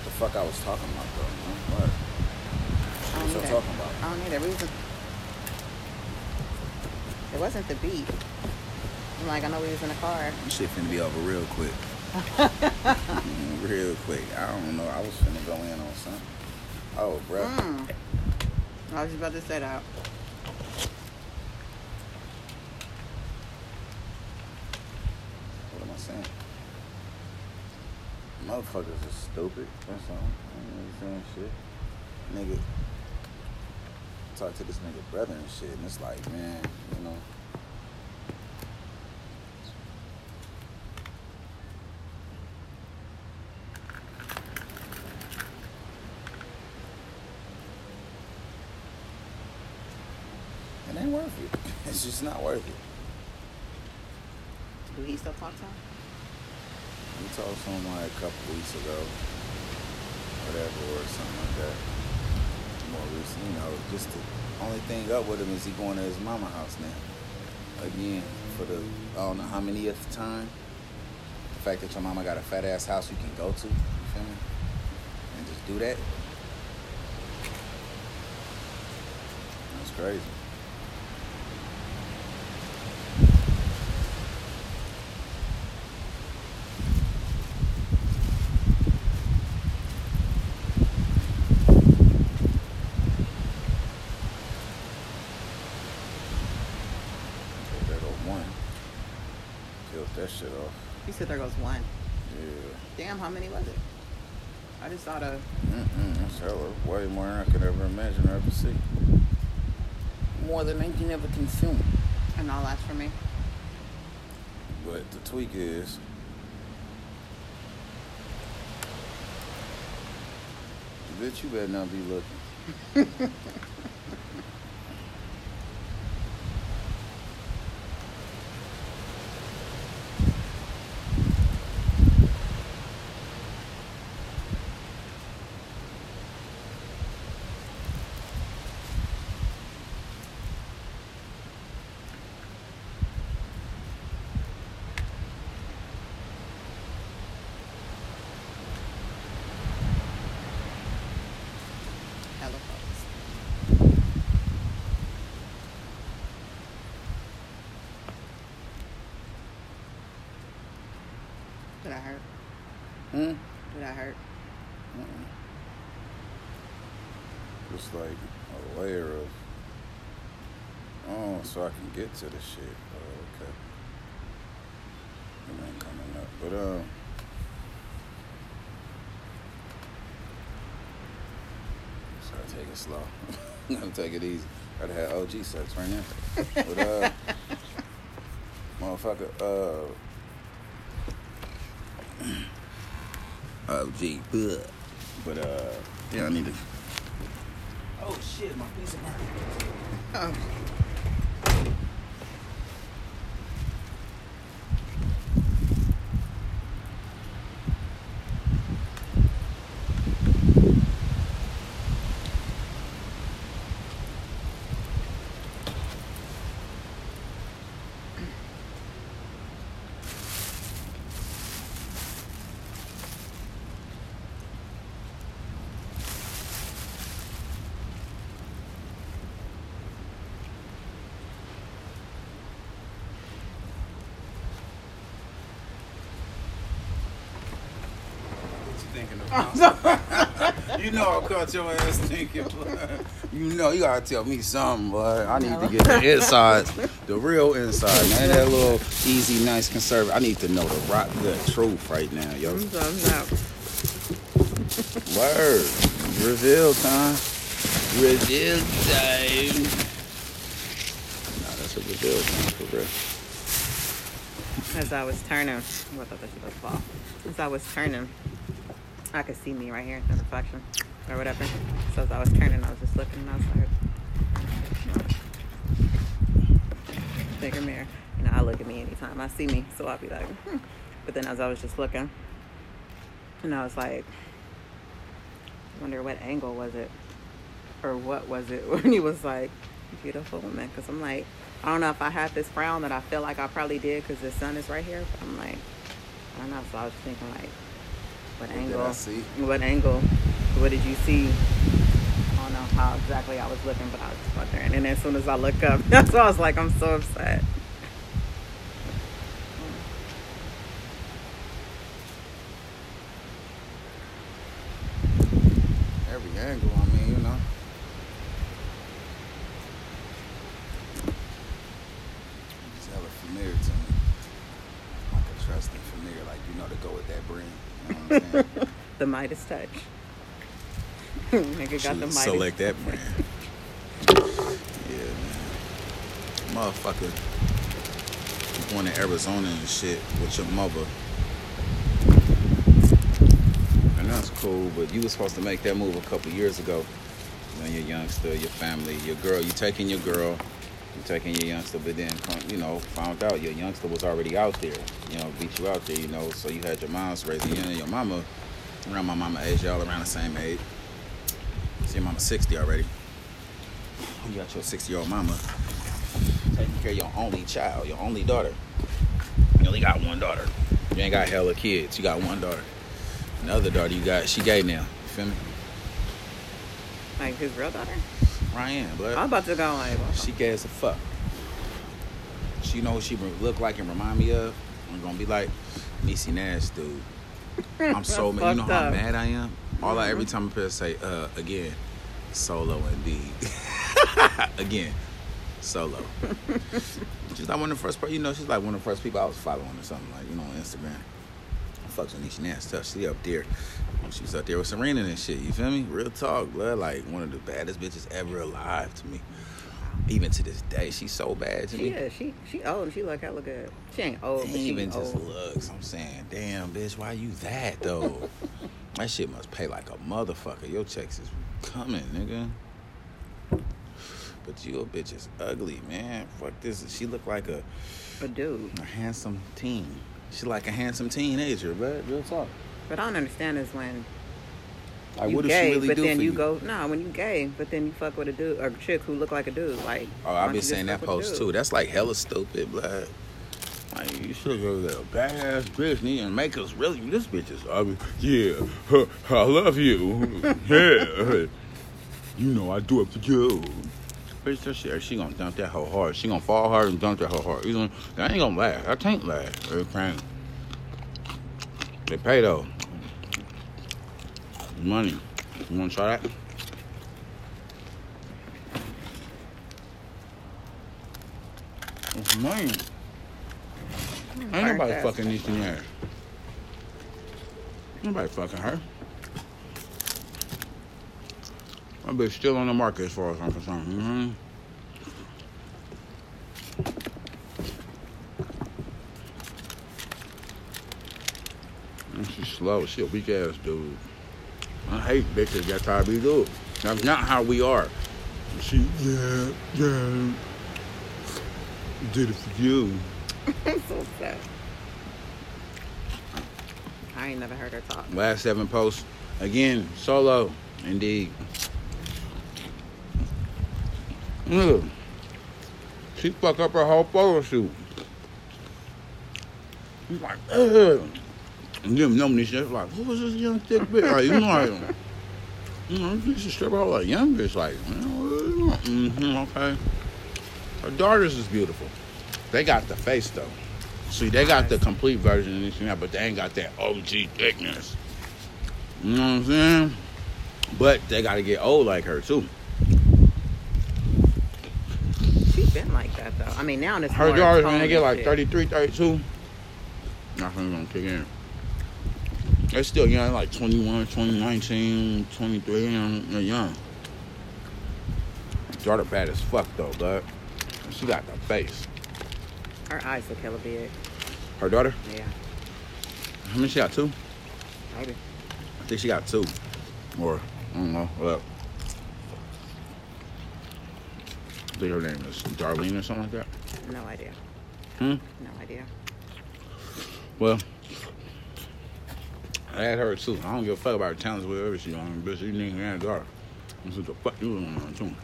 what the fuck I was talking about though. What? I don't What either. talking about? I don't either. We was it wasn't the beat. I'm like, I know we was in the car. This shit finna be over real quick. Real quick. I don't know. I was finna go in on something. Oh, bro. Mm. I was about to say that. What am I saying? Motherfuckers are stupid. That's all. I ain't saying shit. Nigga. Talk to this nigga brother and shit, and it's like, man, you know. It ain't worth it. It's just not worth it. Do he still talk to him? We talked to him like a couple weeks ago, whatever, or something like that. More recent, you know, just the only thing up with him is he going to his mama house now. Again, for the I don't know how many at the time. The fact that your mama got a fat ass house you can go to, you feel me? And just do that. That's crazy. Okay, there go one. Killed that shit off. He said there goes one. Yeah. Damn, how many was it? I just thought of Mm-mm, that's hella way more than I could ever imagine or ever see. More than they can ever consume. and all that's for me. But the tweak is, bitch, you better not be looking. Hella folks. Did I hurt? I hurt? Mm-mm. Just like a layer of, oh, so I can get to the shit. Oh, okay. It ain't coming up. But, um, so I take it slow. I'm gonna take it easy. Gotta have OG sex right now. But, uh, motherfucker, uh, OG, bleh. but, uh, yeah, I need to. Oh shit, my piece of Oh. What you thinking about? you know I caught your ass thinking. boy. You know you gotta tell me something, boy. I need to get the inside, the real inside, man. That little easy, nice conservative. I need to know the rock good truth right now, yo. Thumbs up. Word. Reveal time. Reveal time. Nah, that's a reveal time for real. As I was turning, what thought that shit fall. As I was turning, I could see me right here in the reflection or whatever. So as I was turning, I was just looking and I was like, bigger mirror. You know, I look at me anytime I see me, so I'll be like, hmm. but then as I was just looking, and I was like, wonder what angle was it, or what was it when he was like, beautiful woman? Because I'm like, I don't know if I had this frown that I feel like I probably did because the sun is right here. But I'm like, I don't know. So I was thinking like, What What angle? I see? What angle? What did you see? I don't know how exactly I was looking, but I was wondering. And as soon as I look up, that's why I was like, I'm so upset. Every angle, I mean, you know. It's hella familiar to me. Like a trusting familiar, like you know to go with that brand. You know what I'm saying? The Midas touch. Nigga got the Midas. select that brand. yeah, man. Motherfucker. you Going to Arizona and shit with your mother. And that's cool, but you was supposed to make that move a couple years ago. When you're youngster, your family, your girl, you taking your girl, you taking your youngster, but then you know, found out your youngster was already out there. You know, beat you out there, you know, so you had your mom's raising you and your mama around my mama age, y'all around the same age. See, your mama's 60 already. You got your 60 year old mama taking care of your only child, your only daughter. You only got one daughter. You ain't got hella kids. You got one daughter. Another daughter you got, she gay now. You feel me? Like his real daughter? Ryan, blood. I'm about to go well, She gay as a fuck. She know what she look like and remind me of. I'm gonna be like Niecy Nash, dude. I'm so mad. You know how up. mad I am. All I every time I press say, uh, again, solo indeed. again, solo. she's like one of the first, you know, she's like one of the first people I was following or something like, you know, on Instagram. Fucks with Niecy Nash stuff. She up there. She was up there with Serena and shit. You feel me? Real talk, blood. Like one of the baddest bitches ever alive to me. Even to this day, she's so bad to She me. Yeah, She she old and she look hella good. She ain't old, but she Even just old. looks, I'm saying, damn, bitch, why you that though? that shit must pay like a motherfucker. Your checks is coming, nigga. But you a bitch is ugly, man. Fuck this. She look like a, A dude. a handsome teen. She like a handsome teenager, but real talk. But I don't understand is when Like, you what does gay, she really but do then you you? go nah. When you gay, but then you fuck with a dude or a chick who look like a dude. Like Oh, I've been saying that fuck with a post too. That's like hella stupid, blood. Like you should go to a badass bitch need and make us really. This bitch is ugly. Yeah, huh, I love you. Yeah, you know I do it for you. Bitch, that shit, she gonna dump that hoe hard. She gonna fall hard and dump that hoe hard. You gonna, that ain't gonna last. That can't last. It can't. They pay though. Money. You wanna try that? It's money. Ain't nobody fucking fucking Niecy Nash. Nobody fucking her. That bitch still on the market as far as I'm concerned. Mm-hmm. She's slow. She a weak ass dude. I hate bitches that's how we do. That's not how we are. She, yeah, yeah. Did it for you. So sad. I ain't never heard her talk. Last seven posts. Again, solo. Indeed. Look. She fuck up her whole photo shoot. He's like, ugh. And know me, she's like, who was this young thick bitch? Like, you know, like, you know, she's a stripper, like, young bitch, like, mm-hmm, okay. Her daughters is beautiful. They got the face, though. See, they got the complete version of this and that, but they ain't got that OG thickness. You know what I'm saying? But they got to get old like her, too. Been like that though. I mean now it's Her daughters, when they get like shit. 33, 32, nothing's to kick in. They're still young, like 21, 20, 19, 23, you they're young. Daughter bad as fuck, though, but she got the face. Her eyes look hella big. Her daughter, Yeah, how many she got? Two? maybe. I think she got two. Or, I don't know. Well, I think her name is Darlene or something like that. No idea. Hmm? No idea. Well, I had her too. I don't give a fuck about her talents, whatever she on. Bitch, you nigga had a daughter. That's what the fuck you was on too.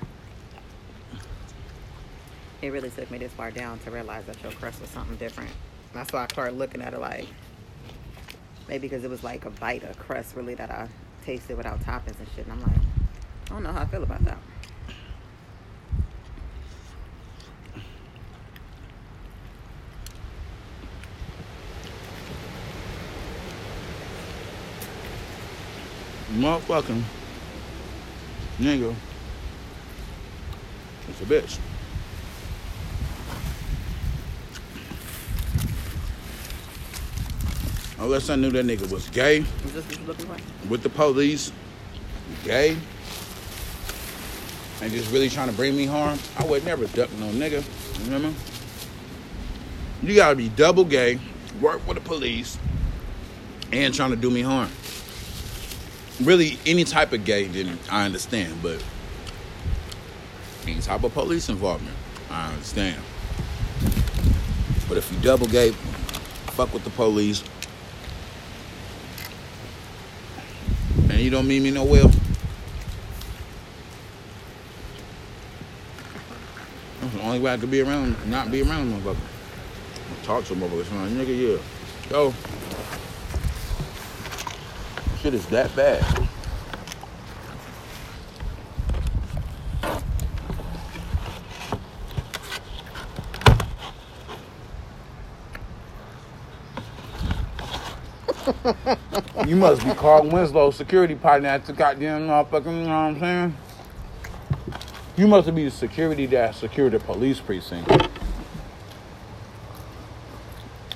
It really took me this far down to realize that your crush was something different. That's why I started looking at her like, Maybe because it was like a bite of crust really that I tasted without toppings and shit. And I'm like, I don't know how I feel about that. Motherfucking nigga. It's a bitch. Unless I knew that nigga was gay Is this what you looking for? with the police, gay, and just really trying to bring me harm, I would never duck no nigga. Remember? You gotta be double gay, work for the police, and trying to do me harm. Really, any type of gay, then I understand, but any type of police involvement, I understand. But if you double gay, fuck with the police, and you don't mean me no well, that's the only way I could be around, not be around a motherfucker. Talk to a motherfucker, nigga, yeah. Yo, shit is that bad. you must be Carl Winslow, security partner at the goddamn motherfucking, you know what I'm saying? You must be the security that secure the police precinct.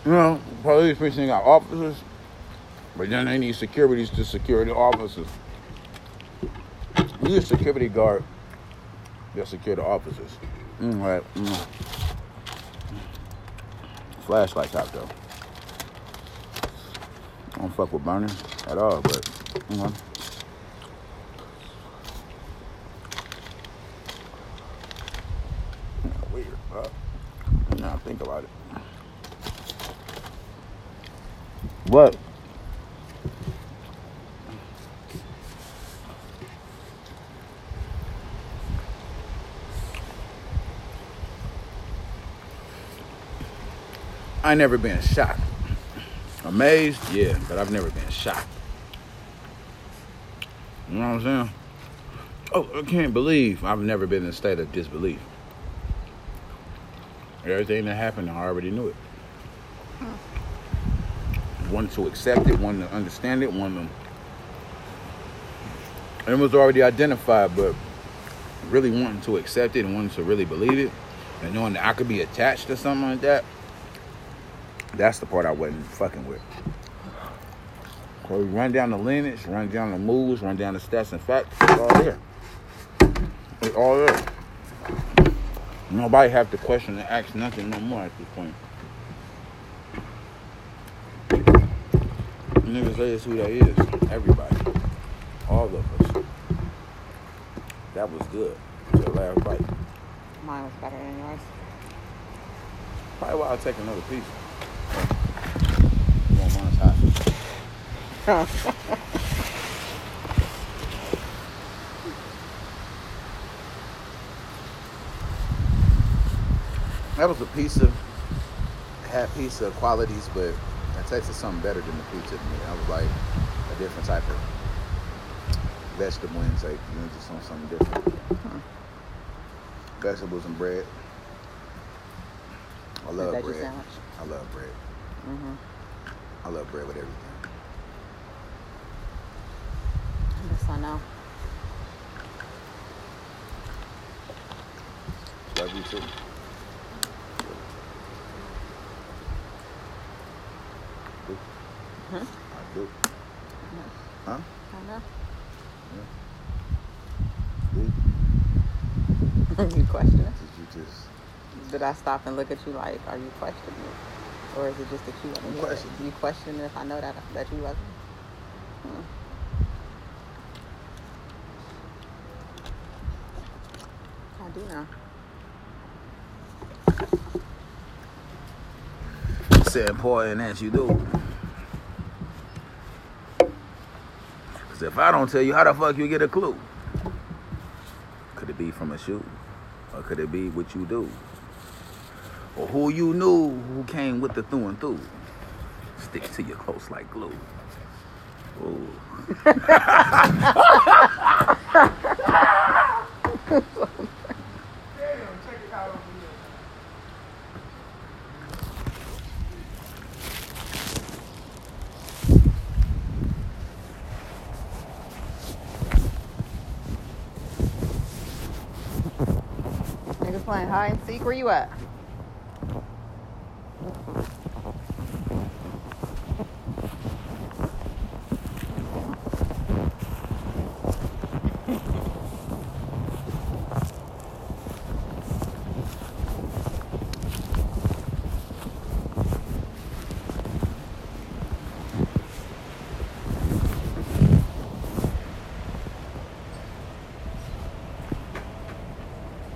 You know, police precinct got officers, but then they need securities to secure the officers. You a security guard that secure the officers. Mm, right. Mm. Flashlights out though. I don't fuck with burning at all, but Weird, now think about it. What? I never been shocked. Amazed, yeah, but I've never been shocked. You know what I'm saying? Oh, I can't believe I've never been in a state of disbelief. Everything that happened, I already knew it. One to accept it, one to understand it, one to. It was already identified, but really wanting to accept it and wanting to really believe it, and knowing that I could be attached to something like that, that's the part I wasn't fucking with. So we run down the lineage, run down the moves, run down the stats and facts. It's all there. It's all there. Nobody have to question and ask nothing no more at this point. Niggas say it's who that is. Everybody. All of us. That was good. Your last bite. Mine was better than yours. Probably why I'll take another piece. You want mine's hot. That was a pizza. Had pizza qualities, but it tasted something better than the pizza to me. I was like a different type of vegetable intake. You know, just on something different. Vegetables and bread. I love bread. I love bread. Mm-hmm. I love bread with everything. I know. Love you too. Do. Huh? I do. Huh? I know. Do. you question it? Did you just Did I stop and look at you like, are you questioning it? Or is it just that you I'm questioning. You question if I know that that you wasn't? Hmm. I do know. say important as you do? Cause if I don't tell you, how the fuck you get a clue? Could it be from a shoe? Or could it be what you do? Or who you knew who came with the through and through? Sticks to your close like glue. Niggas playing seek. Where you at?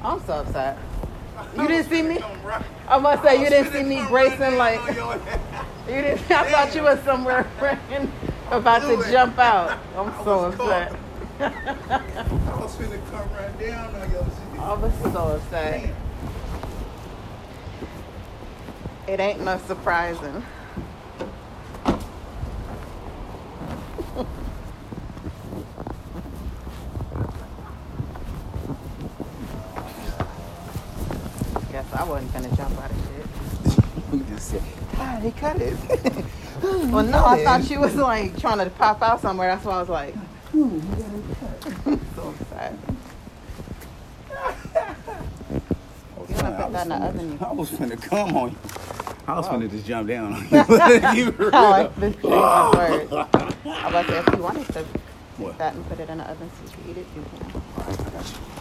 I'm so upset. You didn't see me? I must say you didn't see me bracing like you didn't. I thought you was somewhere about to jump out. I'm so upset. I was finna come right down on your I was so upset. It ain't no surprising. Guess I wasn't gonna jump out of shit. You just said, ah, they cut it. Well, no, I thought she was like trying to pop out somewhere. That's why I was like, Hmm, so sad. I was finna- put I that in the was finna- I was finna come on you. I was Oh. finna just jump down on you. you for I like this word. I was about to if you wanted to take What? that and put it in the oven so you can eat it, you can. Alright, I got you.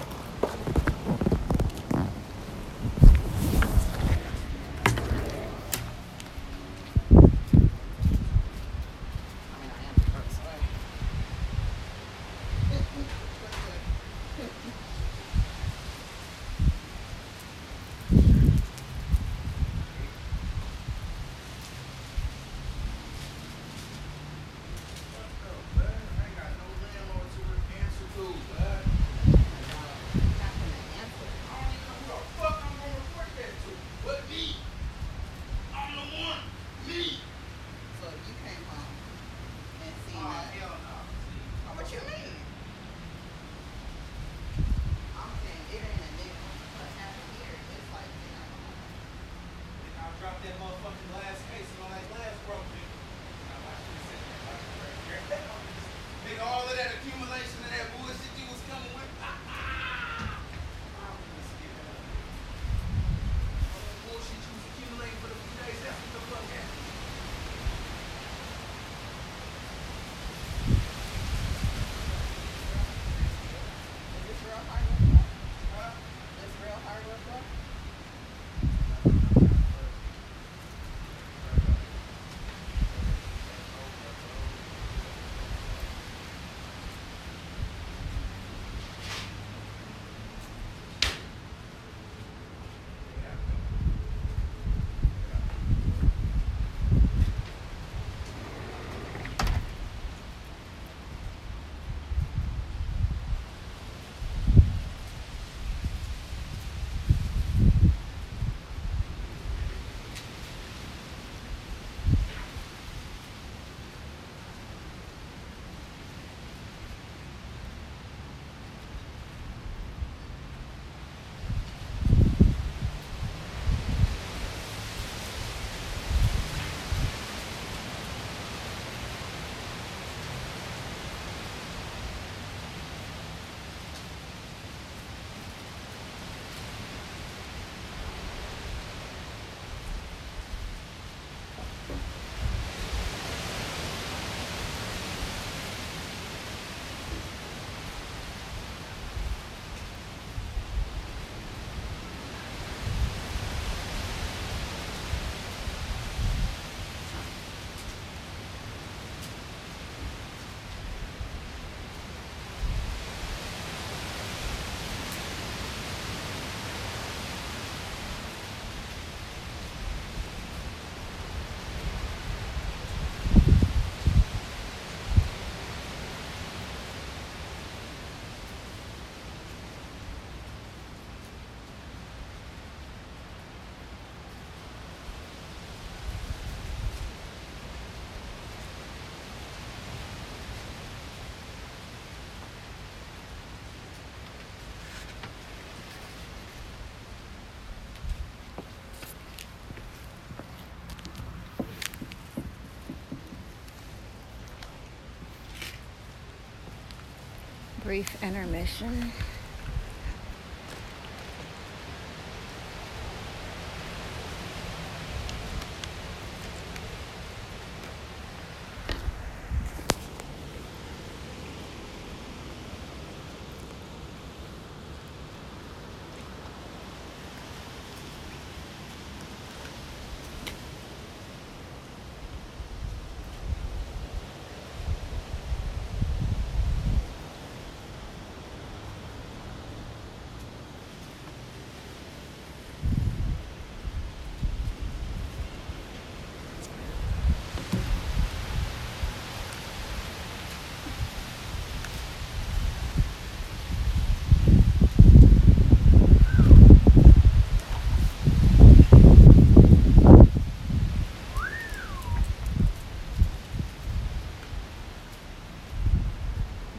Brief intermission.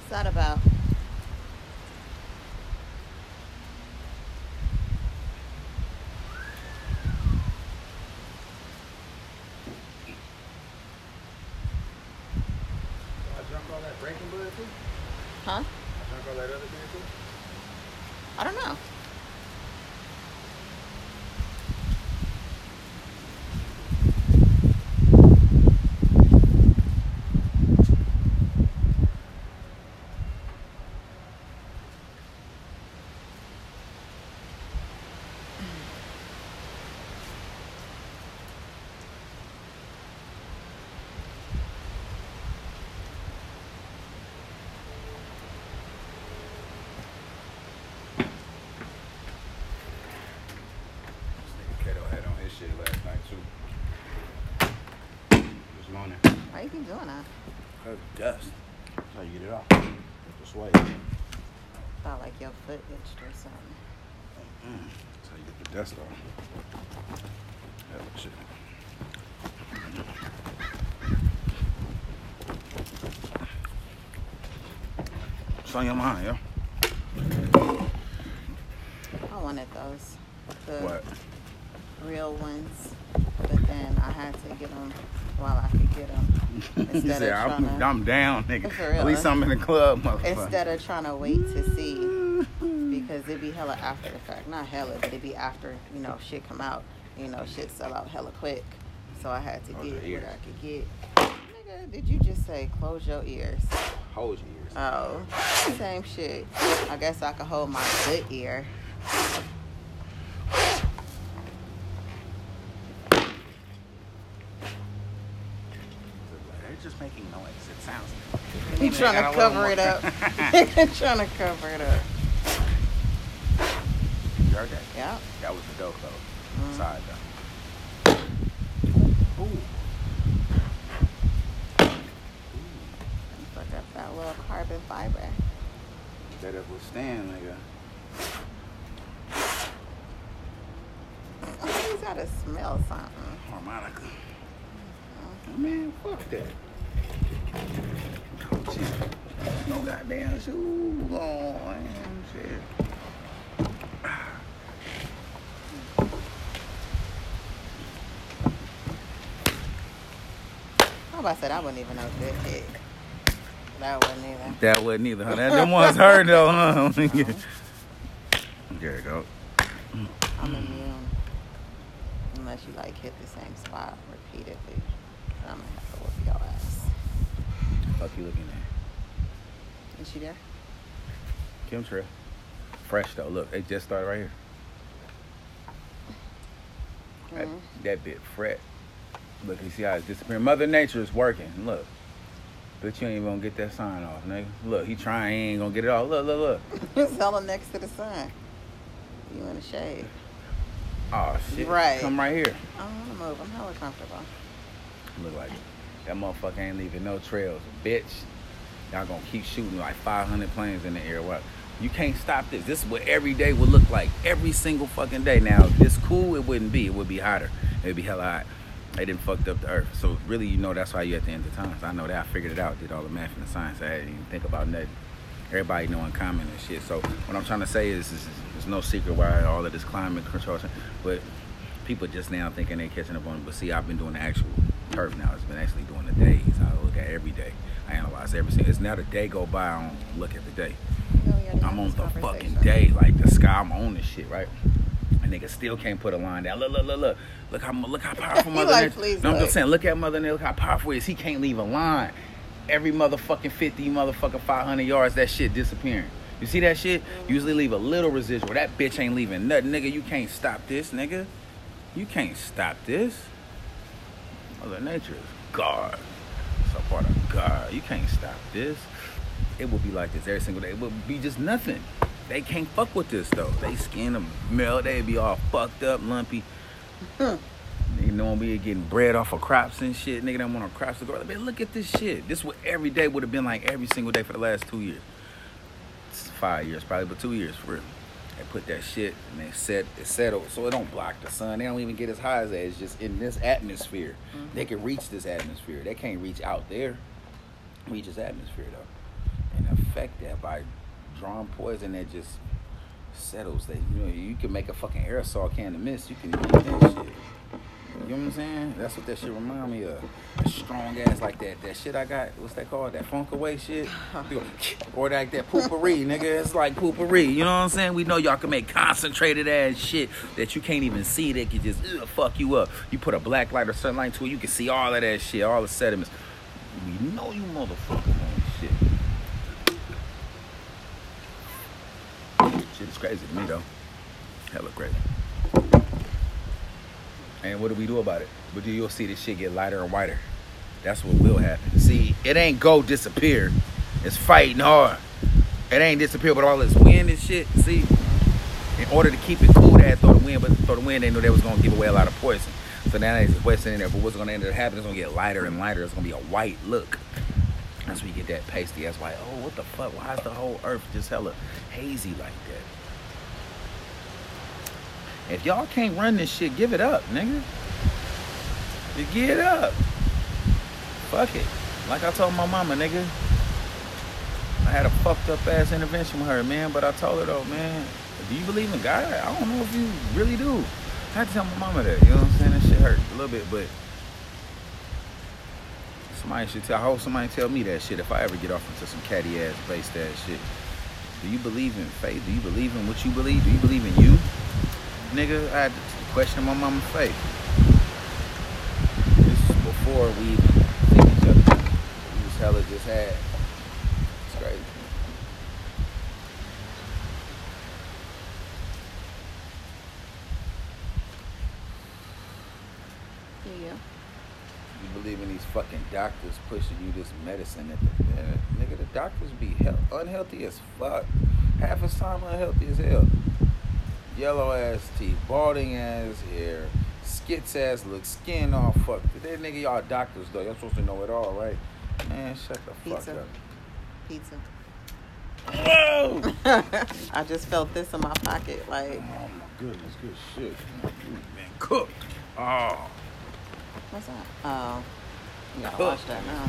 What's that about? I drunk all that Breaking Bud too? Huh? I drunk all that other beer too? I don't know. This nigga Kato had on his shit last night too. This morning. Why you keep doing that? That's dust. That's how you get it off. This way. Mm. Felt like your foot itched or something. That's how you get the dust off. Hell of shit. What's on your mind, yo? I wanted those. The What? real ones. But then I had to get them while I could get them. Instead said, of I'm, to- I'm down, nigga. At least? I'm in the club, motherfucker. Instead of trying to wait to see. Because it'd be hella after the fact. Not hella, but it'd be after, you know, shit come out. You know, shit sell out hella quick. So I had to Close get what. I could get. Nigga, did you just say close your ears? Hold your ears. Oh, same shit. I guess I could hold my good ear. They're just making noise. It sounds. Trying to cover it up. trying to cover it up. You heard that? Yeah. That was the dope though. Mm. Side though. Ooh. Fuck up that little carbon fiber. that Better withstand, nigga. Oh, he's gotta smell something. Harmonica. Man, fuck that. Shit. No goddamn shoes on. man, Shit. I'm about to say that wasn't even no good hit. That wasn't either. That wasn't either, huh? That, them ones hurt though, huh? there you go. I'm immune. Unless you like hit the same spot repeatedly. And I'm gonna have to whoop your ass. Fuck you looking at? Is she there? Chemtrail. Fresh though. Look, it just started right here. That, Mhm. that bit fret. Look, you see how it's disappearing. Mother Nature is working. Look. But you ain't even gonna get that sign off, nigga. Look, he trying, he ain't gonna get it off. Look, look, look. It's hella next to the sun. You in the shade. Oh shit. Right. Come right here. I don't wanna move. I'm hella comfortable. Look like it. That motherfucker ain't leaving no trails. Bitch. Y'all gonna keep shooting like 500 planes in the air. What? You can't stop this. This is what every day would look like. Every single fucking day. Now, if this cool, it wouldn't be. It would be hotter. It'd be hella hot. They didn't fucked up the earth. So really, you know, that's why you at the end of times. I know that. I figured it out. Did all the math and the science. I didn't even think about nothing. Everybody knowing common and shit. So what I'm trying to say is, is, there's no secret why all of this climate control. But people just now thinking they're catching up on it. But see, I've been doing the actual turf now. It's been actually doing the days. I look at every day. I analyze everything. It's now the day go by. I don't look at the day. No, I'm on the fucking day, like the sky. I'm on this shit, right? A nigga still can't put a line down. Look, look, look, look. Look how look how powerful He Mother like, Nature. please No, I'm just saying. Look at Mother Nature. Look how powerful he is. He can't leave a line. Every motherfucking 50, motherfucking 500 yards, that shit disappearing. You see that shit? Usually leave a little residual. That bitch ain't leaving nothing, nigga. You can't stop this, nigga. You can't stop this. Mother Nature is God. It's a part of God. You can't stop this. It will be like this every single day. It will be just nothing. They can't fuck with this though. They skin them melt. They be all fucked up, lumpy. Nigga don't be getting bread off of crops and shit. Nigga don't want no crops to grow. Man, look at this shit. This what every day would have been like every single day for the last two years. It's five years, probably, but two years for real. They put that shit and they set it settled so it don't block the sun. They don't even get as high as that. It's just in this atmosphere. Mm-hmm. They can reach this atmosphere. They can't reach out there. Reach this atmosphere though. And affect that by drawing poison that just settles. They you know, you can make a fucking aerosol can of mist. You can eat that shit. You know what I'm saying? That's what that shit remind me of. A strong ass like that. That shit I got. What's that called? That funk away shit. Or like that poopery, nigga. It's like poopery. You know what I'm saying? We know y'all can make concentrated ass shit that you can't even see. That can just ugh, fuck you up. You put a black light or sunlight to it, you can see all of that shit, all the sediments. We know you motherfuckers on shit. Shit is crazy to me though. Hella crazy. And what do we do about it? But you'll see this shit get lighter and whiter. That's what will happen. See, it ain't go disappear. It's fighting hard. It ain't disappear with all this wind and shit. See, in order to keep it cool, they had to throw the wind, but throw the wind, they knew they was gonna give away a lot of poison. So now they just in there. But what's gonna end up happening? It's gonna get lighter and lighter. It's gonna be a white look. That's where you get that pasty. That's why, oh, what the fuck? Why is the whole earth just hella hazy like that? If y'all can't run this shit, give it up, nigga. You give it up. Fuck it. Like I told my mama, nigga. I had a fucked up ass intervention with her, man. But I told her though, man, do you believe in God? I don't know if you really do. I had to tell my mama that. You know what I'm saying? That shit hurt a little bit, but somebody should tell. I hope somebody tell me that shit if I ever get off into some catty ass based ass shit. Do you believe in faith? Do you believe in what you believe? Do you believe in you? Nigga, I had to question my mama's faith. This is before we even seen each other. We was hella just had. It's crazy. Yeah. You believe in these fucking doctors pushing you this medicine that the, uh, nigga the doctors be unhealthy as fuck. Half the time unhealthy as hell. Yellow ass teeth, balding ass hair, skits ass look, skin all fucked. That nigga y'all doctors though. Y'all supposed to know it all, right? Man, shut the fuck Pizza. up. Pizza. Whoa! I just felt this in my pocket. Like, Oh my goodness, good shit. You been cooked. Oh. what's that? Oh, yeah, Cooked. watch that now.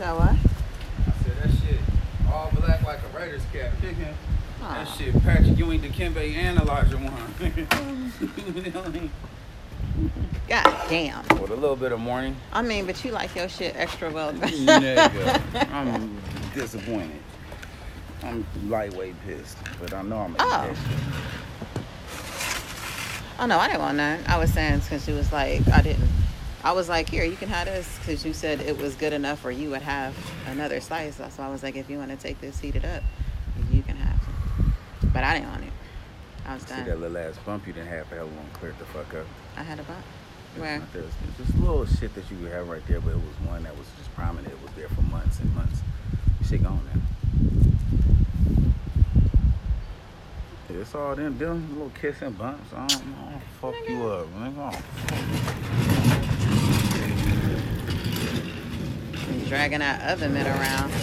You said what? I said that shit all black like a Raiders cap. Pick. That ah. shit Patrick Ewing, Dikembe, and Olajuwon. God damn. With a little bit of morning. I mean, but you like your shit extra well. Nigga, I'm disappointed. I'm lightweight pissed, but I know I'm gonna Oh. eat that shit. Oh no, I didn't want none. I was saying because she was like, I didn't. I was like, here, you can have this because you said it was good enough, or you would have another slice. So I was like, if you want to take this, heat it up. You can have it. But I didn't want it. I was done. See that little ass bump you didn't have for hell long cleared the fuck up. I had a bump. It's Where? not there. It's just little shit that you could have right there, but it was one that was just prominent. It was there for months and months. You shit gone now. It's all them, them little kissing bumps. I don't, I don't fuck you up. I don't And dragging that oven mitt around.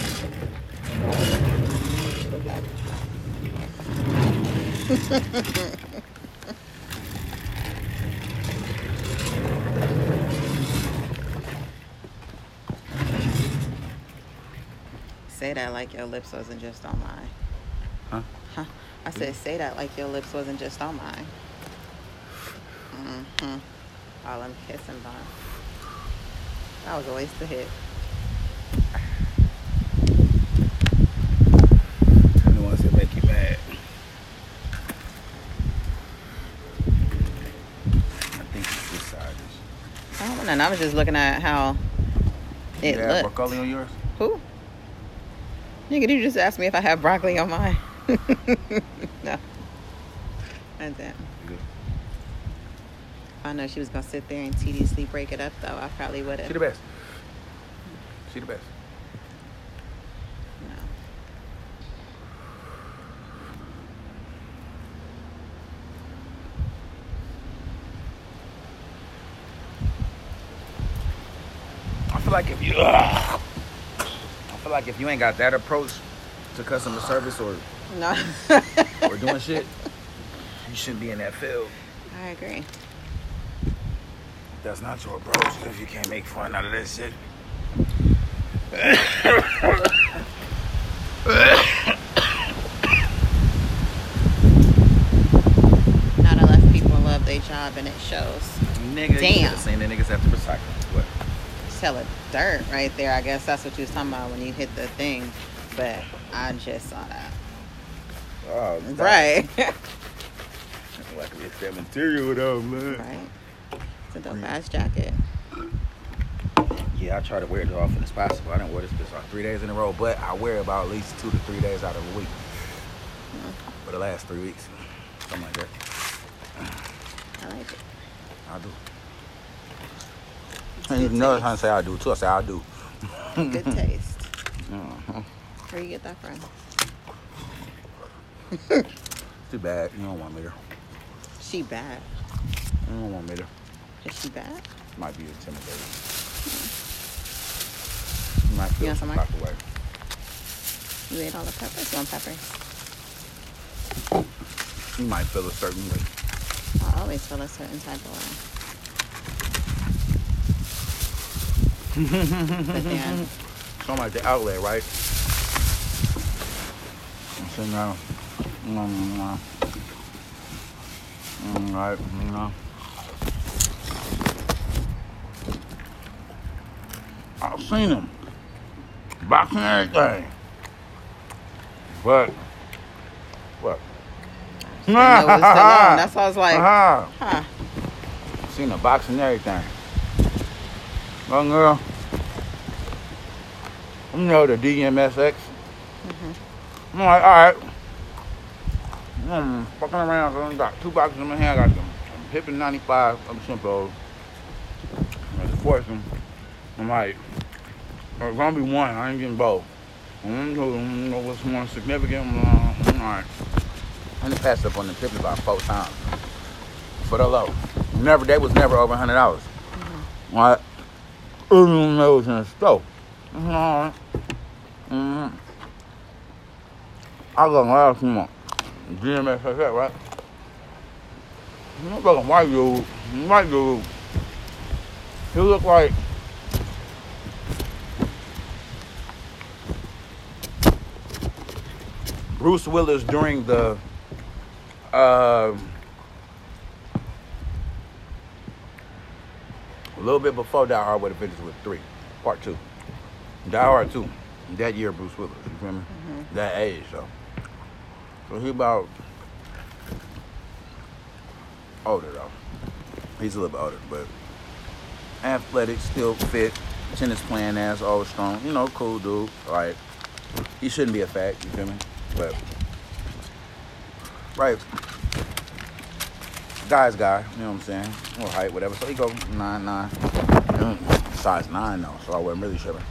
Say that like your lips wasn't just on mine. Huh? Huh? I said, say that like your lips wasn't just on mine. Mm-hmm. All them kissing bumps. That was a waste of hit. I'm the ones make you mad. I think this side. I don't know. I was just looking at how it you looked. broccoli on yours? Who? Nigga, did you just ask me if I have broccoli on mine? no. That's it. You good? If I know she was gonna sit there and tediously break it up, though, I probably would have. She the best. She the best. No. I feel like if you, I feel like if you ain't got that approach to customer service or No. or doing shit, you shouldn't be in that field. I agree. That's not your approach. If you can't make fun out of this shit. Not unless people love their job and it shows. Nigga, you Damn. should've seen the niggas have to recycle. What? Hella dirt right there. I guess that's what you was talking about when you hit the thing. But I just saw that. Oh, stop. Right. Like it's that material though, man. right. It's a dope ass jacket. I try to wear it as often as possible. I didn't wear this bitch like three days in a row, but I wear it about at least two to three days out of a week. For the last three weeks. Something like that. I like it. I do. It's And good another taste. time say I do too. I say I do. Good taste. Mhm. Where you get that from? Too bad. You don't want me there. She bad. You don't want me there. Is she bad? Might be intimidating. You might You want some type. You ate all the peppers? You want peppers? You might feel a certain way. I always feel a certain type of way. But then, Something like the outlet, right? I'm sitting down. Mm, mm, mm, right, you know. I've seen them. Boxing everything. But, what? I know it was still on. That's why I was like, uh-huh. huh. Seen the boxing everything. Young girl. You know the DMSX. I'm like, all right. I'm fucking around. So I got two boxes in my hand. I got them. I'm hipping 95 of the simple. Fourth one. I'm like, there's gonna be one. I ain't getting both. I don't know, I don't know what's more significant. Uh, All right. And it passed up on the tip about four times for the low. Never, that was never over hundred dollars. Right? I didn't know it was in the store. I said, all right. Mm-hmm. I got last month. GMS like that, right? You know, fucking white dude, white dude. He looked like Bruce Willis during the uh, a little bit before Die Hard with a Vengeance with three, part two. Die Hard two, that year Bruce Willis, you feel me? That age, so. So he about older though. He's a little bit older, but athletic, still fit, tennis playing ass, always strong. You know, cool dude. Like he shouldn't be a fat, you feel me? But right? Guy's guy, you know what I'm saying? Or height, whatever. So he go nine nine, size nine though. So I wasn't really tripping.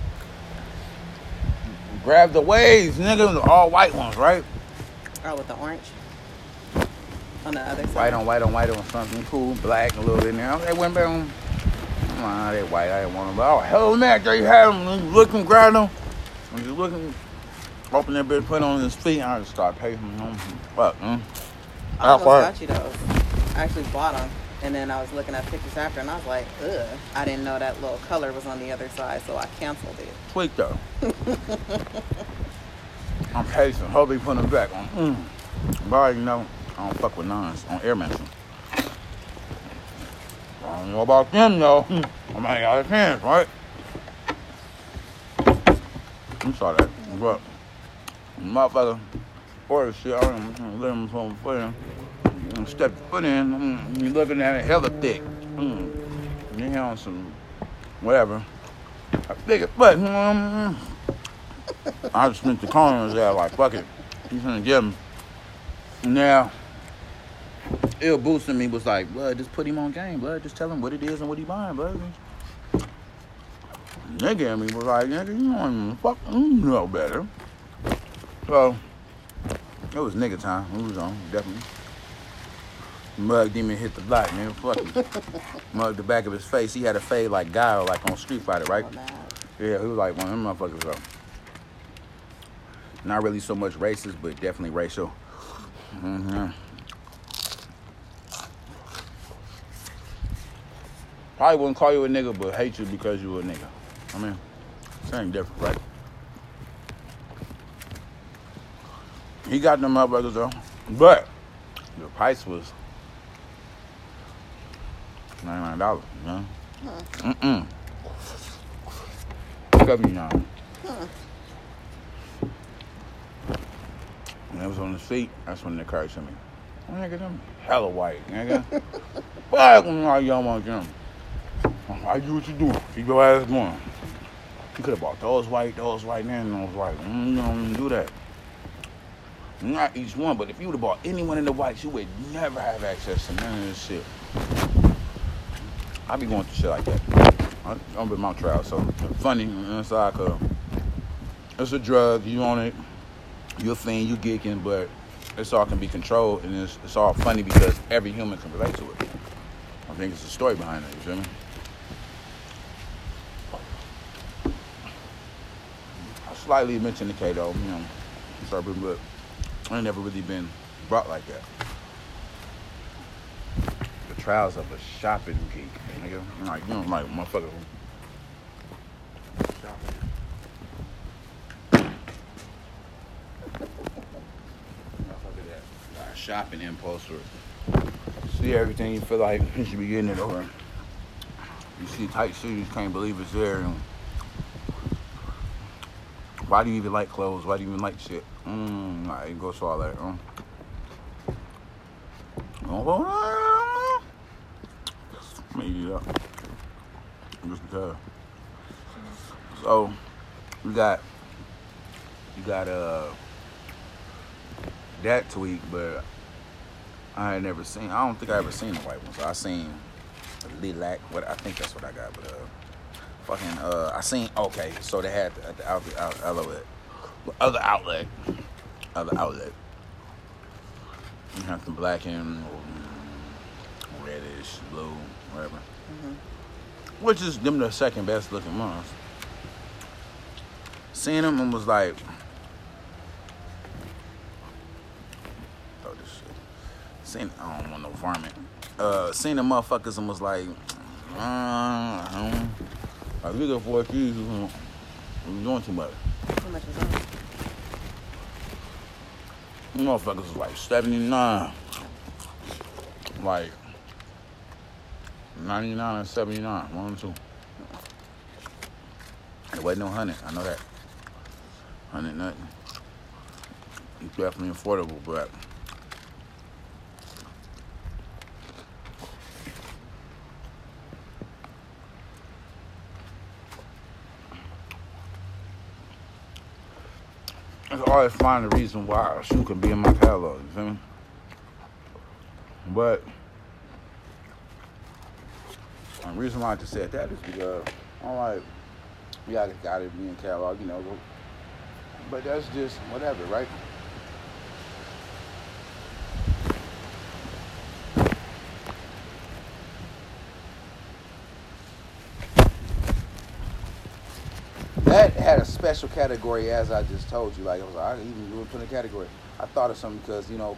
Grab the waves, nigga, all white ones, right? Oh, with the orange on the other side. White on white on white on something cool, black a little bit in there. They went back on. Nah, they white. I didn't want them. But oh hell, man, there you have them. Looking, grab them. I'm just looking. Open that bitch, put it on his feet. I just start pacing. Fuck, man. I almost got you those. I actually bought them, and then I was looking at pictures after, and I was like, ugh. I didn't know that little color was on the other side, so I canceled it. Tweak though. I'm patient. Hope he put them back on. Mm. But you know, I don't fuck with nines on air mention. I don't know about them though. Mm. I might got a chance, right? Saw that. But motherfucker order shit, I don't let him put foot in. Step the foot in, mm, you looking at it hella thick. Mm. You on some whatever. I figured, but mm, I just spent the corners there like fuck it. He's gonna get him. Now ill boosting me was like, blood, just put him on game, blood. Just tell him what it is and what he buying, blood. Nigga in me was like, nigga, you don't fuck, you know better. So, it was nigga time. It was on, definitely. Mug demon hit the block, man. Fuck him. Mug the back of his face. He had a fade like Guile, like on Street Fighter, right? Oh, yeah, he was like one of them motherfuckers, though. Not really so much racist, but definitely racial. Mm-hmm. Probably wouldn't call you a nigga, but hate you because you a nigga. I mean, same different, right? He got them motherfuckers though. But the price was $99, you know? Huh. Mm-mm. Seventy nine. Huh. When I was on the seat, that's when it occurred to me. Nigga, them hella white, nigga. Fuck when I young on them. I do what you do. Keep your ass going. You could have bought those white, those white, and those white. Mm, you don't do that. Not each one, but if you would have bought anyone in the whites, you would never have access to none of this shit. I be going through shit like that. I'm with my Trial, so funny. It's like a, it's a drug. You on it, you a you geeking, but it's all can be controlled, and it's, it's all funny because every human can relate to it. I think it's a story behind it. You feel me? I slightly mentioned the Kato, you know, but I never really been brought like that. The trials of a shopping geek, nigga. Like, you know, like motherfucker. Shopping. shopping impulse or see everything you feel like you should be getting it over. You see tight shoes, can't believe it's there. And why do you even like clothes? Why do you even like shit? Mm, nah, it goes all that. Um. Oh, maybe yeah. Just because. So we got you got uh that tweet, but I ain't never seen. I don't think I ever seen the white one. So I seen lilac. What I think that's what I got, but uh fucking uh I seen okay, so they had the, the outlet, outlet other outlet other outlet. You have the black and reddish, blue, whatever. Mm-hmm. Which is them the second best looking ones. Seeing them and was like oh this shit. Seen I don't want no varmint. Uh seeing the motherfuckers and was like uh, I don't I looking for keys. I'm doing too much. How much was that? Motherfuckers was like 79. Like 99 and 79. One and two. It wasn't no 100. I know that. 100 nothing. It's definitely affordable, but Always find a reason why a shoe can be in my catalog. You feel me? But the reason why I just said that is because I'm like, yeah, I got it being catalog, you know. But that's just whatever, right? That had a special category, as I just told you. Like I was like, I didn't even put in a category. I thought of something because you know,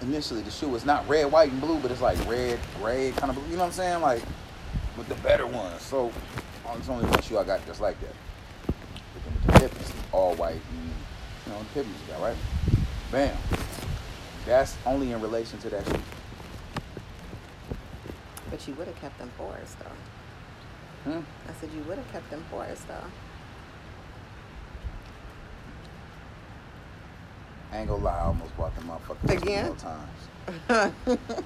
initially the shoe was not red, white, and blue, but it's like red, gray, kind of blue. You know what I'm saying? Like with the better ones. So it's only one shoe I got just like that. But the Pippens, all white, and you know, the Pippens you got right. Bam. That's only in relation to that shoe. But you would have kept them for us, though. Hmm? I said you would have kept them for us, though. I ain't gonna lie, I almost bought them motherfuckers Again? two times.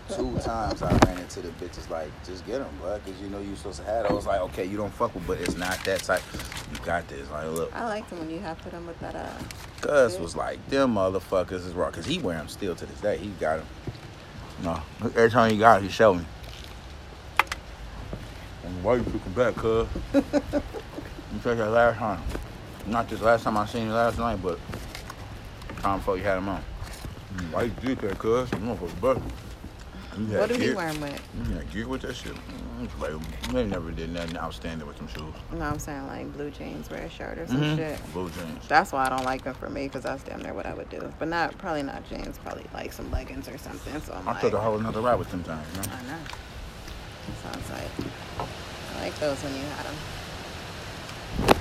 Two times I ran into the bitches like, just get them, bud, because you know you supposed to have those. Like, okay, you don't fuck with, but it's not that type. You got this. Like, look, I liked them when you have put them with that. Uh, Cuz was like, them motherfuckers is raw. Because he wear them still to this day. He got them. No, every time he got it, he showed me. Why you looking back, cuz? you took that last time. Not this last time I seen you last night, but time before you had him on. Mm, Why you did that, cuz? You motherfucker butter. You had what do he wearing wear 'em with? You had gear with that shit. Mm, it's like, they never did nothing outstanding with them shoes. No, I'm saying like blue jeans, wear a shirt or some Mhm. shit. Blue jeans. That's why I don't like them for me, because that's damn near what I would do. But not probably not jeans, probably like some leggings or something. So I'm I like, took a whole another ride with them times, you know? I know. So it's like, I like those when you had them.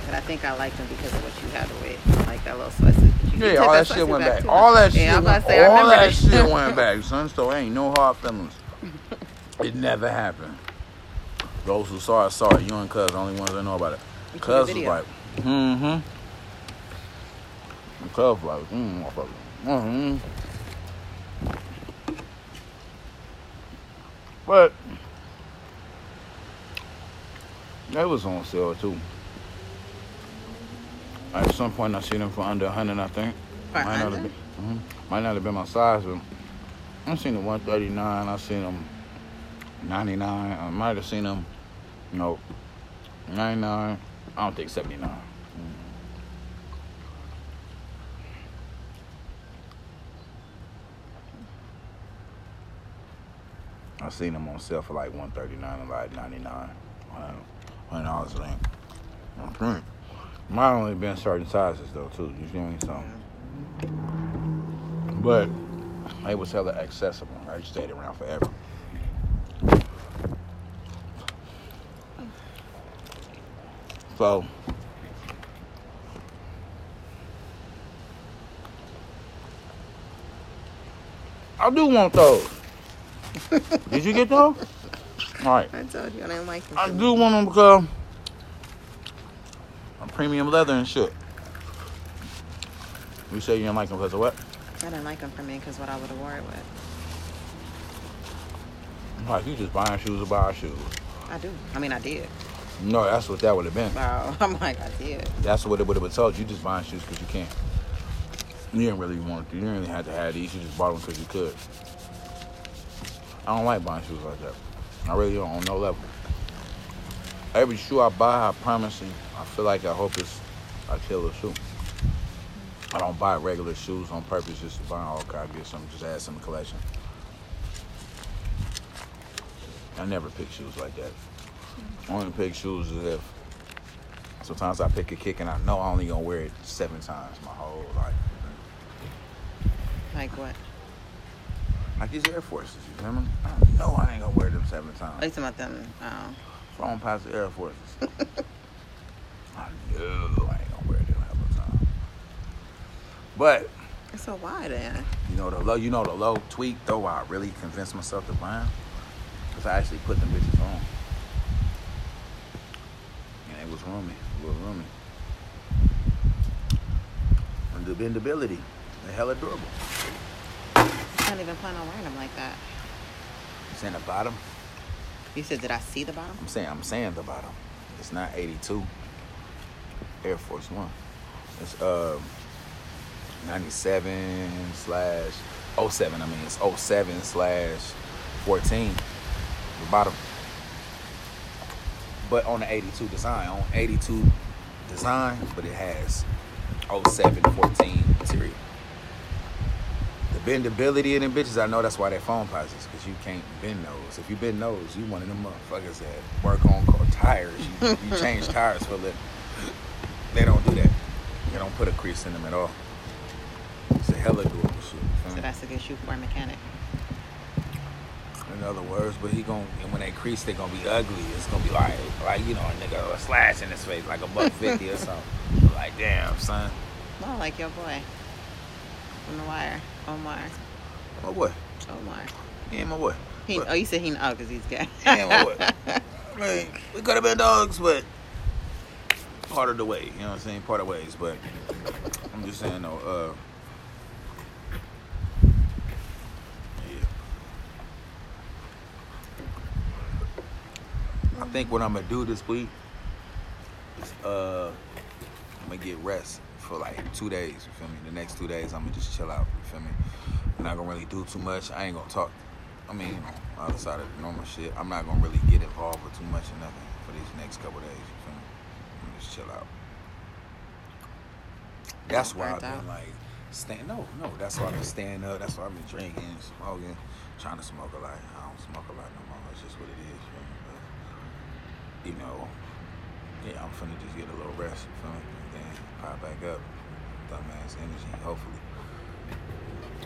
But I think I like them because of what you had with, like that little sweatsuit. That Yeah, all that shit went back. too. All that shit, Yeah, I'm went, say, all that shit went back, son. So ain't no hard feelings. It never happened. Those who saw it saw it. You and Cuz the only ones that know about it. You took a Cuz was like, mm-hmm. Cuz was like, mm, motherfucker. Mm-hmm. But they was on sale too. At some point, I seen them for under 100, I think. For Might not have 100? been, mhm. Might not have been my size, but I seen them 139. I seen them 99. I might have seen them, you know, 99. I don't think 79. I seen them on sale for like 139 and like 99. One dollars a link. I Might only been certain sizes though too. You feel me? So, but it was hella accessible. I just stayed around forever. So. I do want those. Did you get those? All right. I told you I didn't like them. I do want them because premium leather and shit. You say you didn't like them because of what? I didn't like them for me because what I would have wore it with. Like you just buying shoes to buy shoes. I do. I mean, I did. No, that's what that would have been. Wow. I'm like, I did. That's what it would have told you. You just buying shoes because you can't. You didn't really want to. You didn't really have to have these. You just bought them because you could. I don't like buying shoes like that. I really don't on no level. Every shoe I buy, I promise you, I feel like I hope it's a killer shoe. I don't buy regular shoes on purpose just to buy. Oh, okay, I get some, just add some to the collection. I never pick shoes like that. I only pick shoes as if sometimes I pick a kick and I know I'm only gonna wear it seven times my whole life. Like what? Like these Air Forces, you remember? I know I ain't gonna wear them seven times. Are you talking about them? Oh. Phone past the Air Forces. I know I ain't gonna wear them half the time. But So why eh? then? you know the low, you know the low tweak though. I really convinced myself to buy them, cause I actually put them bitches on, and it was roomy, a little roomy. And the bendability, they hella durable. I don't even plan on wearing them like that. It's in the bottom. You said, did I see the bottom? I'm saying, I'm saying the bottom. It's not 82. Air Force One. It's um 97 slash 07, I mean, it's 07 slash 14, the bottom. But on the 82 design, on 82 design, but it has 07, 14 material. Bendability in them bitches, I know that's why they Foamposites, because you can't bend those. If you bend those, you one of them motherfuckers that work on car tires. You, you change tires for a living. They don't do that. They don't put a crease in them at all. It's a hella doable shit. So that's a good shoe for a mechanic. in other words, but he gon' and when they crease, they gonna be ugly. It's gonna be like, like you know, a nigga a slash in his face, like a buck fifty or something. Like, damn, son. Well, like your boy from the wire, Omar. My boy, Omar. he ain't my boy. He, But- oh, you said he oh, because he's gay. He ain't my boy. Mean, we could have been dogs, but part of the way. You know what I'm saying? Part of ways, but I'm just saying though. Uh, yeah. I think what I'm gonna do this week is uh, I'm gonna get rest for like two days. You feel me? The next two days, I'm gonna just chill out. You feel me? I'm not gonna really do too much. I ain't gonna talk. I mean, you know, outside of the normal shit, I'm not gonna really get involved with too much or nothing for these next couple days. You feel me? I'm gonna just chill out. That's why I've been like staying. No, no. That's why I've been staying up. That's why I've been drinking, smoking, trying to smoke a lot. I don't smoke a lot no more. It's just what it is. You, feel me? But, you know, yeah, I'm finna just get a little rest. You feel me? Pop back up. Dumbass energy, hopefully.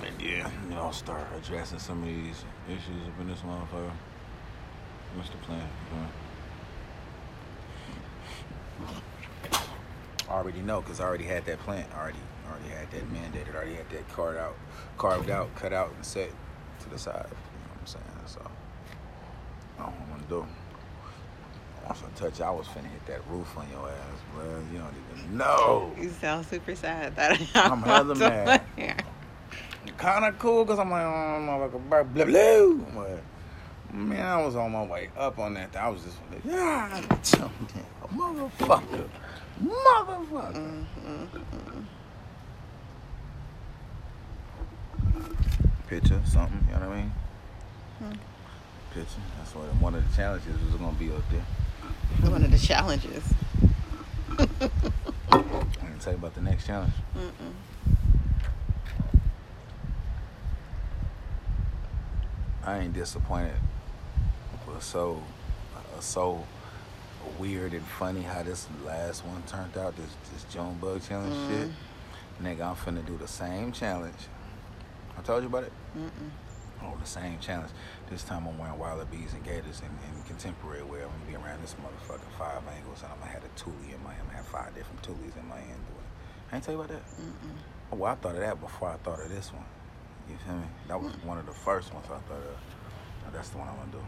And yeah, know, start addressing some of these issues up in this motherfucker. What's the plan? I already know because I already had that plan. Already, already had that mandated. Already had that carved out, carved out, cut out, and set to the side. You know what I'm saying? So I don't want to do. Once I touch, you, I was finna hit that roof on your ass, bro. You don't even know. You sound super sad that I'm hella mad. Kind of cool because I'm like, oh, motherfucker, blah, blah, blah. Like, man, I was on my way up on that. thing. I was just like, yeah, motherfucker, motherfucker. Mm-hmm. Picture, something, you know what I mean? Hmm. Picture. That's what one of the challenges was gonna be up there. One of the challenges. I can tell you about the next challenge. I ain't disappointed. Was so, uh, so weird and funny how this last one turned out. This this June Bug challenge shit. Nigga, I'm finna do the same challenge. I told you about it. Mm-mm. Oh, the same challenge. This time I'm wearing Wallabees and Gators and, in contemporary wear. I'm gonna be around this motherfucker five angles, and I'm gonna have a Thule in my. Hand. I'm gonna have five different Thules in my hand. Doing. I ain't tell you about that. Mm-mm. Oh, well, I thought of that before I thought of this one. You feel me? That was mm. one of the first ones I thought of. Now, that's the one I'm gonna do.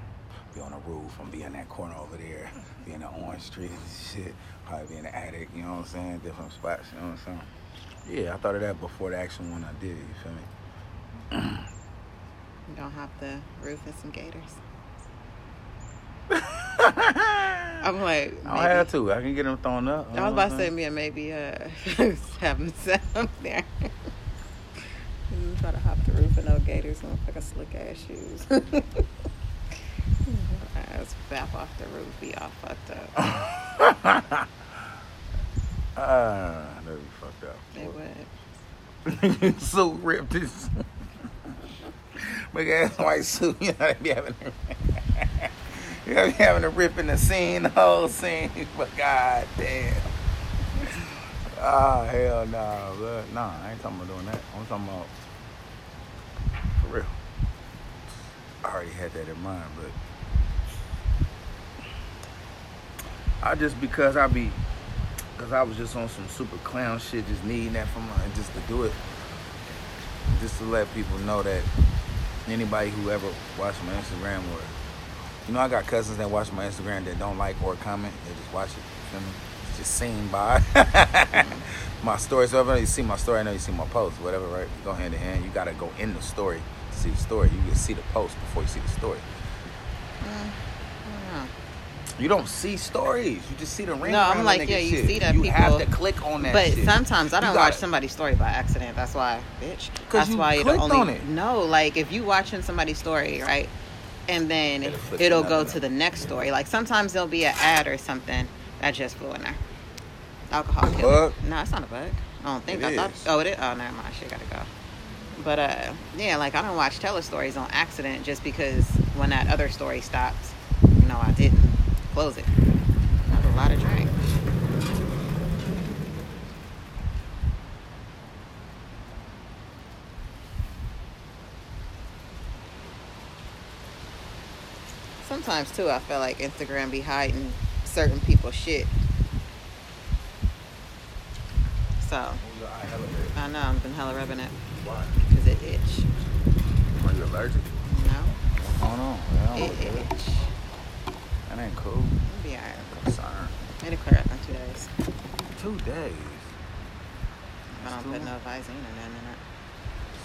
Be on the roof. I'm be in that corner over there. Be in the orange street and shit. Probably be in the attic. You know what I'm saying? Different spots. You know what I'm saying? Yeah, I thought of that before the actual one I did. You feel me? You don't have the roof and some gators. I I'm like, I don't have to. I can get them thrown up. You I was about to say, saying? yeah, maybe uh, have them set up there. You Try to hop the roof in no gators, motherfucking slick ass shoes. ass bap off the roof, be all fucked up. Ah, that'd be fucked up. They would. so ripped his big ass white suit. You know they be having you know, be having a rip in the scene, the whole scene. But god damn. Ah hell no, nah, nah. I ain't talking about doing that. I'm talking about for real. I already had that in mind, but I just because I be because I was just on some super clown shit, just needing that for my, just to do it, just to let people know that anybody who ever watched my Instagram or, you know, I got cousins that watch my Instagram that don't like or comment, they just watch it, you? It's just seen by my story. So if you see my story, I know you see my post, whatever, right? Go hand in hand. You gotta go in the story to see the story. You can see the post before you see the story. Yeah. You don't see stories. You just see the ring. No, I'm like, yeah, you shit. see that people. You have to click on that. But shit. sometimes I don't watch somebody's story by accident. That's why, bitch, That's you why clicked only on it. no. Like if you watching somebody's story, right, and then It'll it'll go to the next story. Like sometimes there'll be an ad or something that just flew in there. Alcohol killer. Bug? No, it's not a bug. I don't think. It I thought. Oh, it is. Oh, never mind. Shit, gotta go. But uh, yeah, like I don't watch telestories on accident just because when that other story stops, you know, I didn't close it. That's a lot of drink. Sometimes too, I feel like Instagram be hiding certain people's shit. So I know I've been hella rubbing it Why? because it itch. Are you allergic? No, What's going on? Yeah, it itch. That ain't cool. It'll be alright. Concern. It'll clear up in two days. Two days. I don't put no. Visine or nothing in it.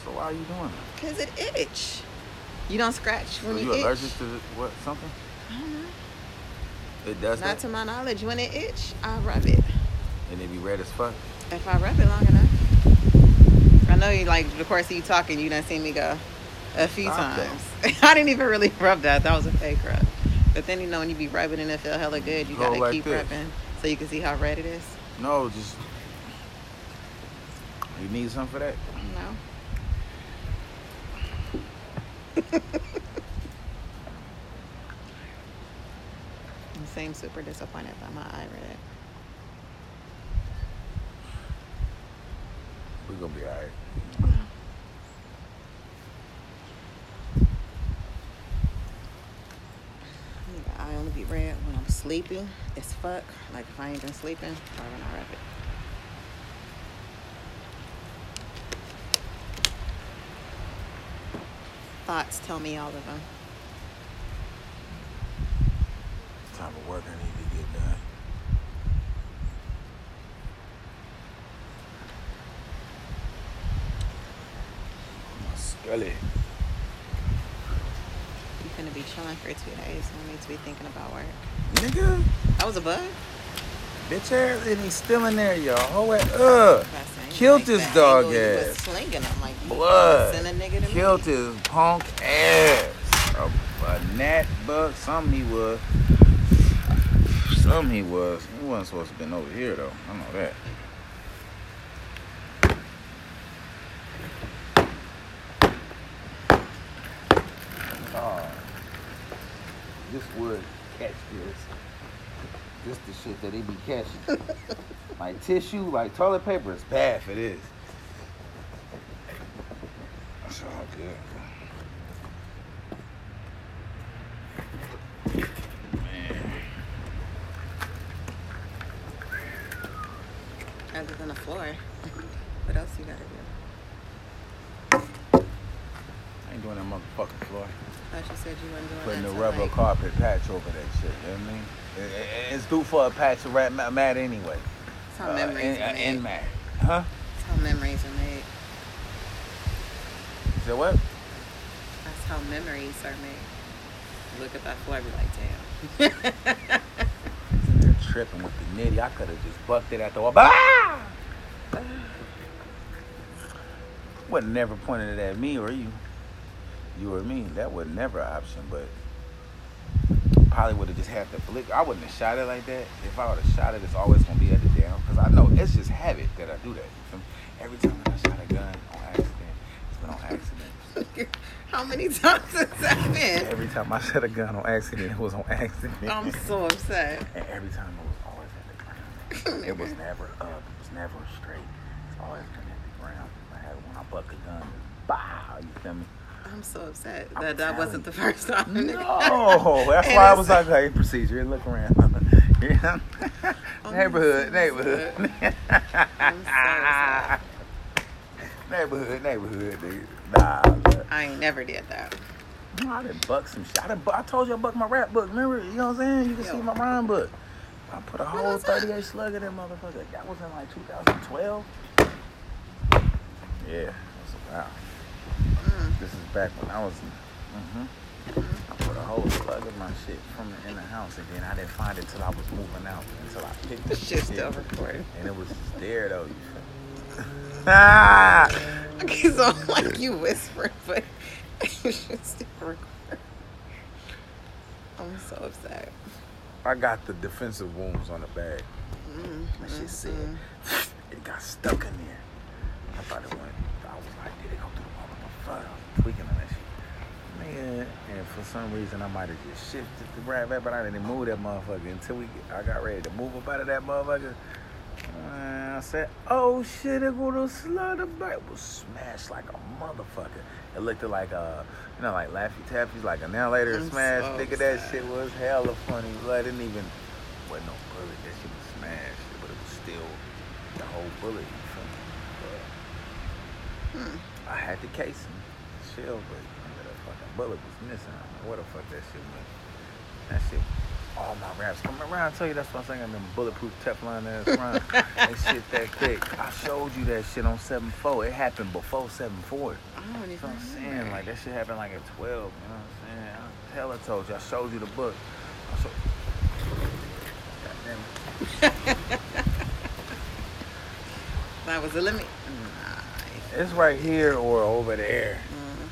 So why are you doing that? Cause it itch. You don't scratch So when you you, itch. allergic to what something? I don't know. It does Not that, to my knowledge. When it itch, I rub it. and it be red as fuck. If I rub it long enough. I know you like the course you talking, you done seen me go a few Stop times. I didn't even really rub that. That was a fake rub. But then you know when you be rubbing and it feel hella good, you Go gotta like keep this. rubbing so you can see how red it is. No, just you need something for that. No. Seem super disappointed by my eyelid. We're gonna be alright. I only be red sleeping as fuck. Like if I ain't been sleeping, when I rub it. Thoughts, tell me all of them. Type of work I need to get done. My scully. You gonna be chilling for two days. No need to be thinking about work. Nigga, That was a bug. bitch ass, and he's still in there, y'all. It up. That's saying, Killed this that dog angle you was ass. Slinging them like Blood. Send a nigga to Killed me. his punk ass. A, a gnat bug, something he was. Something he was. He wasn't supposed to been over here though. I know that. Oh, this would catch this. This the shit that they be catching. like tissue, like toilet paper is bad for this. That's all good. Man. Other than the floor. What else you gotta do? I ain't doing that motherfucking floor. I thought you said you wasn't doing Putting that the till, rubber like, carpet patch over that shit. You know what I mean? It- it- it's due for a patch of rat mat, anyway. That's how Uh, memories in, are uh, made. in mat. Huh? That's how memories are made. You said what? That's how memories are made. Look at that floor, be like, damn. They're tripping with the nitty. I could have just bucked it at the wall. Ah! Would never pointed it at me or you. You or me. That was never an option, but probably would have just had to flick. I wouldn't have shot it like that. If I would have shot it, it's always gonna be at the down. Cause I know it's just habit that I do that. You feel me? Every time I shot a gun on accident, it's been on accident. how many times has that been? Every time I shot a gun on accident, it was on accident. I'm so upset. And every time it was always at the ground. It was never up. It was never straight. It's always been at the ground. I had when I buck a gun, bow. You feel me? I'm so upset I'm that that wasn't the first time. No, that's why I was like, hey, procedure. Look around. Yeah. Oh, neighborhood, neighborhood. Neighborhood, neighborhood, nigga. Nah, bruh. I ain't never did that. No, I done buck some shit. I, done I told you I bucked my rap book. Remember? You know what I'm saying? You can Yo. see my rhyme book. I put a whole was that? 38 slug in that motherfucker. That was in like 2012. Yeah, that's a wow. This is back when I was. hmm I put a whole slug in my shit from the, in the house, and then I didn't find it till I was moving out until I picked the shit still recording. And it was just there though. You feel me? Ah! Okay, so like you whispering, but you should still record. I'm so upset. I got the defensive wounds on the bag. Mm, That shit mm, said it got stuck in there. I thought it went. I was like, did it go through the wall? What the fuck? I was tweaking on that shit. Nigga, and for some reason I might have just shifted the right back, but I didn't move that motherfucker until we. I got ready to move up out of that motherfucker. And I said, "Oh shit, it gonna slide back." It was smashed like a motherfucker. It looked like a, you know, like Laffy Taffy's, like an later smash. so Nigga, that shit was hella funny. But I didn't even wasn't no bullet. That shit was smashed, but it was still the whole bullet. You feel me? But Hmm. I had the casing, shell, but nigga, that fucking bullet was missing. I don't know what the fuck that shit was. That shit, all my raps come around. I tell you, that's what I'm saying. Them bulletproof Teflon ass round. that shit that thick. I showed you that shit on 7-4. It happened before 7-4. I don't even what I'm saying. Like that shit happened like at 12. You know what I'm saying? I hella told you. I showed you the book. I showed. God damn it. that was the limit. It's right here or over there. Mm.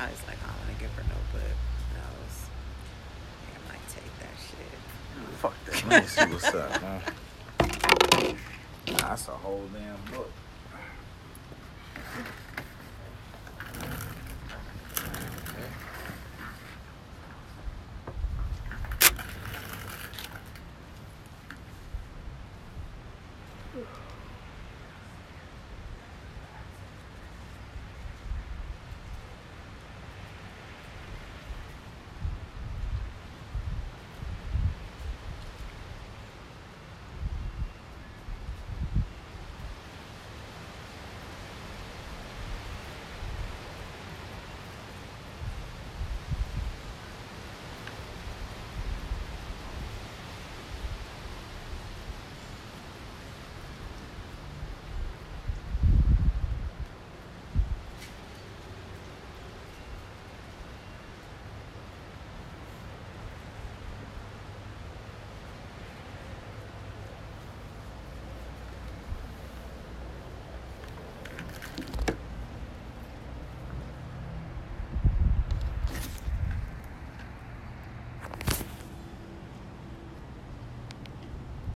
I was like, I don't want to give her no book. That was, I might take that shit. Fuck that. Let me see what's up, man. That's a whole damn book.